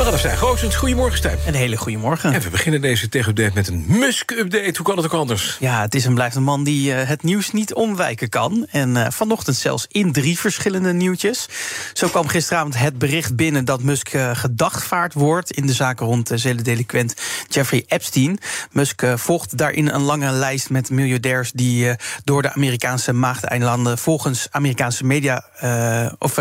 Zijn Goosens. Goedemorgen, Stijn. Een hele goede morgen. En we beginnen deze tech-update met een Musk-update. Hoe kan het ook anders? Ja, het is en blijft een man die uh, het nieuws niet omwijken kan. En uh, vanochtend zelfs in drie verschillende nieuwtjes. Zo kwam gisteravond het bericht binnen dat Musk uh, gedagvaard wordt... in de zaken rond de zelendelinquent Jeffrey Epstein. Musk volgt daarin een lange lijst met miljardairs... die door de Amerikaanse maagdeilanden volgens Amerikaanse media... of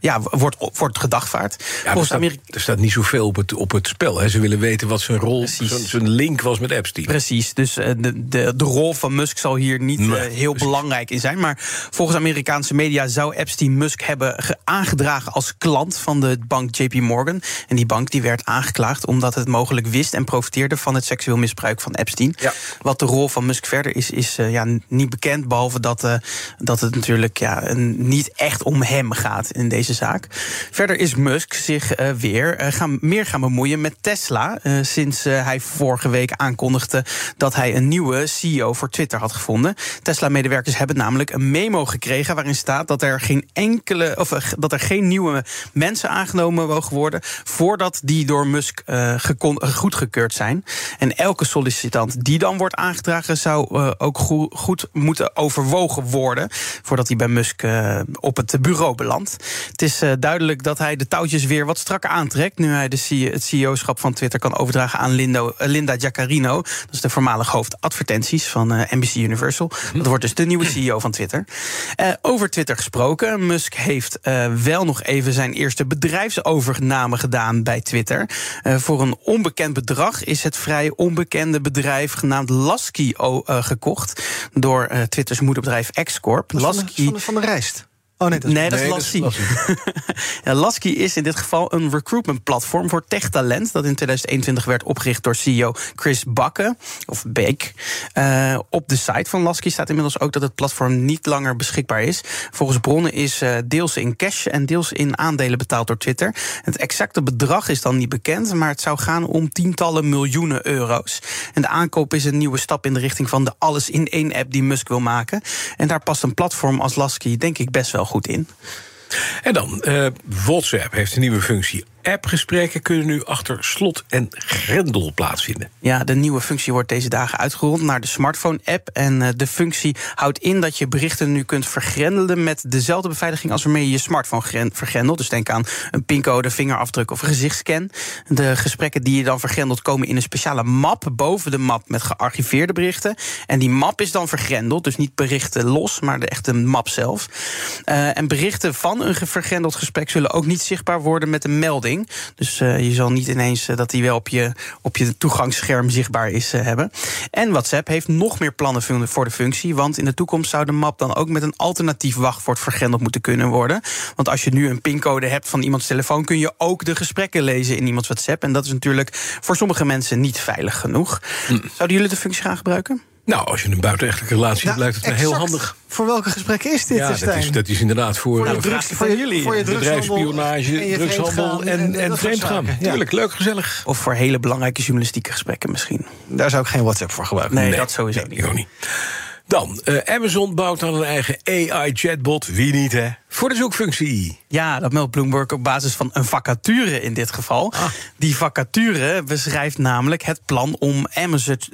ja, wordt, wordt gedagvaard. Ja, er, staat, er staat niet zoveel op het, op het spel. Hè. Ze willen weten wat zijn rol, zijn link was met Epstein. Precies, dus de, de, de rol van Musk zal hier niet nee, heel precies. belangrijk in zijn. Maar volgens Amerikaanse media zou Epstein Musk hebben aangedragen als klant van de bank JP Morgan. En die bank die werd aangeklaagd omdat het mogelijk wist en profiteerde van het seksueel misbruik van Epstein. Ja. Wat de rol van Musk verder is, is uh, ja, niet bekend. Behalve dat, uh, dat het natuurlijk ja, niet echt om hem gaat in deze zaak. Verder is Musk zich uh, weer gaan, meer gaan bemoeien met Tesla. sinds hij vorige week aankondigde dat hij een nieuwe CEO voor Twitter had gevonden. Tesla-medewerkers hebben namelijk een memo gekregen waarin staat dat er geen enkele of dat er geen nieuwe mensen aangenomen mogen worden voordat die door Musk uh, goedgekeurd zijn. En elke sollicitant die dan wordt aangedragen zou ook goed, moeten overwogen worden voordat hij bij Musk op het bureau belandt. Het is duidelijk dat hij de touwtjes weer wat strakker aantrekt nu hij de CEO, het CEO-schap van Twitter kan overdragen aan Lindo, Linda Giaccarino. Dat is de voormalig hoofd advertenties van NBC Universal. Dat wordt dus de nieuwe CEO van Twitter. over Twitter gesproken, Musk heeft wel nog even zijn eerste bedrijfsovername gedaan bij Twitter. Uh, voor een onbekend bedrag is het vrij onbekende bedrijf genaamd Lasky uh, gekocht door uh, Twitters moederbedrijf X-Corp. Lasky van de, van de rijst. Oh nee, dat is, nee, dat is Lasky. ja, Lasky is in dit geval een recruitment platform voor techtalent. Dat in 2021 werd opgericht door CEO Chris Bakke, of Beek. Uh, op de site van Lasky staat inmiddels ook dat het platform niet langer beschikbaar is. Volgens bronnen is uh, deels in cash en deels in aandelen betaald door Twitter. Het exacte bedrag is dan niet bekend, maar het zou gaan om tientallen miljoenen euro's. En de aankoop is een nieuwe stap in de richting van de alles in één app die Musk wil maken. En daar past een platform als Lasky denk ik best wel goed in. En dan, uh, WhatsApp heeft een nieuwe functie. Appgesprekken kunnen nu achter slot en grendel plaatsvinden. Ja, de nieuwe functie wordt deze dagen uitgerold naar de smartphone-app. En uh, de functie houdt in dat je berichten nu kunt vergrendelen met dezelfde beveiliging als waarmee je je smartphone vergrendelt. Dus denk aan een pincode, vingerafdruk of gezichtscan. De gesprekken die je dan vergrendelt komen in een speciale map boven de map met gearchiveerde berichten. En die map is dan vergrendeld, dus niet berichten los, maar de echte map zelf. Uh, en berichten van een vergrendeld gesprek zullen ook niet zichtbaar worden met een melding. Dus uh, je zal niet ineens uh, dat die wel op je, op je toegangsscherm zichtbaar is uh, hebben. En WhatsApp heeft nog meer plannen voor de functie. Want in de toekomst zou de map dan ook met een alternatief wachtwoord vergrendeld moeten kunnen worden. Want als je nu een pincode hebt van iemands telefoon, kun je ook de gesprekken lezen in iemands WhatsApp. En dat is natuurlijk voor sommige mensen niet veilig genoeg. Hm. Zouden jullie de functie gaan gebruiken? Nou, als je een buitenechtelijke relatie hebt, lijkt het me heel handig. Voor welke gesprekken is dit, ja, dat is, dat is inderdaad voor, voor, de drugs, voor, je, jullie. Voor je bedrijfsspionage, en drugshandel en, en, en vreemdgaan. Ja. Tuurlijk, leuk, gezellig. Of voor hele belangrijke journalistieke gesprekken misschien. Daar zou ik geen WhatsApp voor gebruiken. Nee, nee dat sowieso nee, niet. Ik ook niet. Dan, uh, Amazon bouwt aan een eigen AI-chatbot. Wie niet, hè? Voor de zoekfunctie. Ja, dat meldt Bloomberg op basis van een vacature in dit geval. Ah. Die vacature beschrijft namelijk het plan om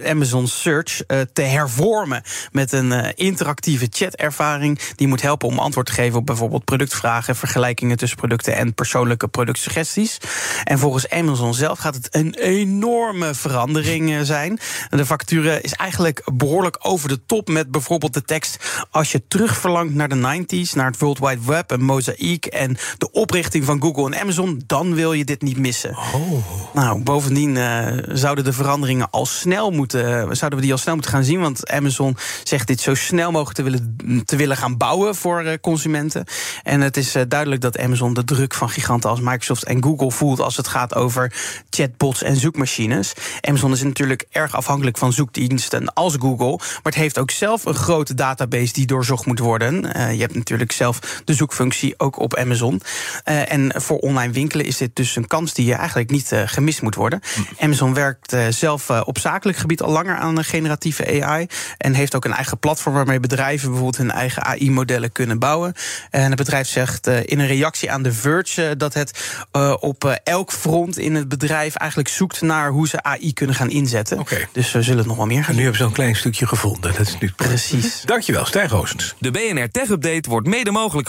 Amazon, Search uh, te hervormen. Met een uh, interactieve chatervaring die moet helpen om antwoord te geven op bijvoorbeeld productvragen, vergelijkingen tussen producten en persoonlijke productsuggesties. En volgens Amazon zelf gaat het een enorme verandering uh, zijn. De vacature is eigenlijk behoorlijk over de top met bijvoorbeeld de tekst: Als je terugverlangt naar de 90s, naar het World Wide Web en Mosaic en de oprichting van Google en Amazon, dan wil je dit niet missen. Oh. Nou, bovendien uh, zouden de veranderingen al snel moeten, zouden we die al snel moeten gaan zien, want Amazon zegt dit zo snel mogelijk te willen, te willen gaan bouwen voor uh, consumenten. En het is uh, duidelijk dat Amazon de druk van giganten als Microsoft en Google voelt als het gaat over chatbots en zoekmachines. Amazon is natuurlijk erg afhankelijk van zoekdiensten als Google, maar het heeft ook zelf een grote database die doorzocht moet worden. Je hebt natuurlijk zelf de zoekfunctie ook op Amazon. Uh, en voor online winkelen is dit dus een kans die je eigenlijk niet uh, gemist moet worden. Amazon werkt zelf op zakelijk gebied al langer aan een generatieve AI en heeft ook een eigen platform waarmee bedrijven bijvoorbeeld hun eigen AI-modellen kunnen bouwen. En het bedrijf zegt in een reactie aan The Verge dat het op elk front in het bedrijf eigenlijk zoekt naar hoe ze AI kunnen gaan inzetten. Okay. Dus we zullen het nog wel meer gaan En nu hebben ze een klein stukje gevonden. Dat is nu precies. Dankjewel, Stijn Roosens. De BNR Tech Update wordt mede mogelijk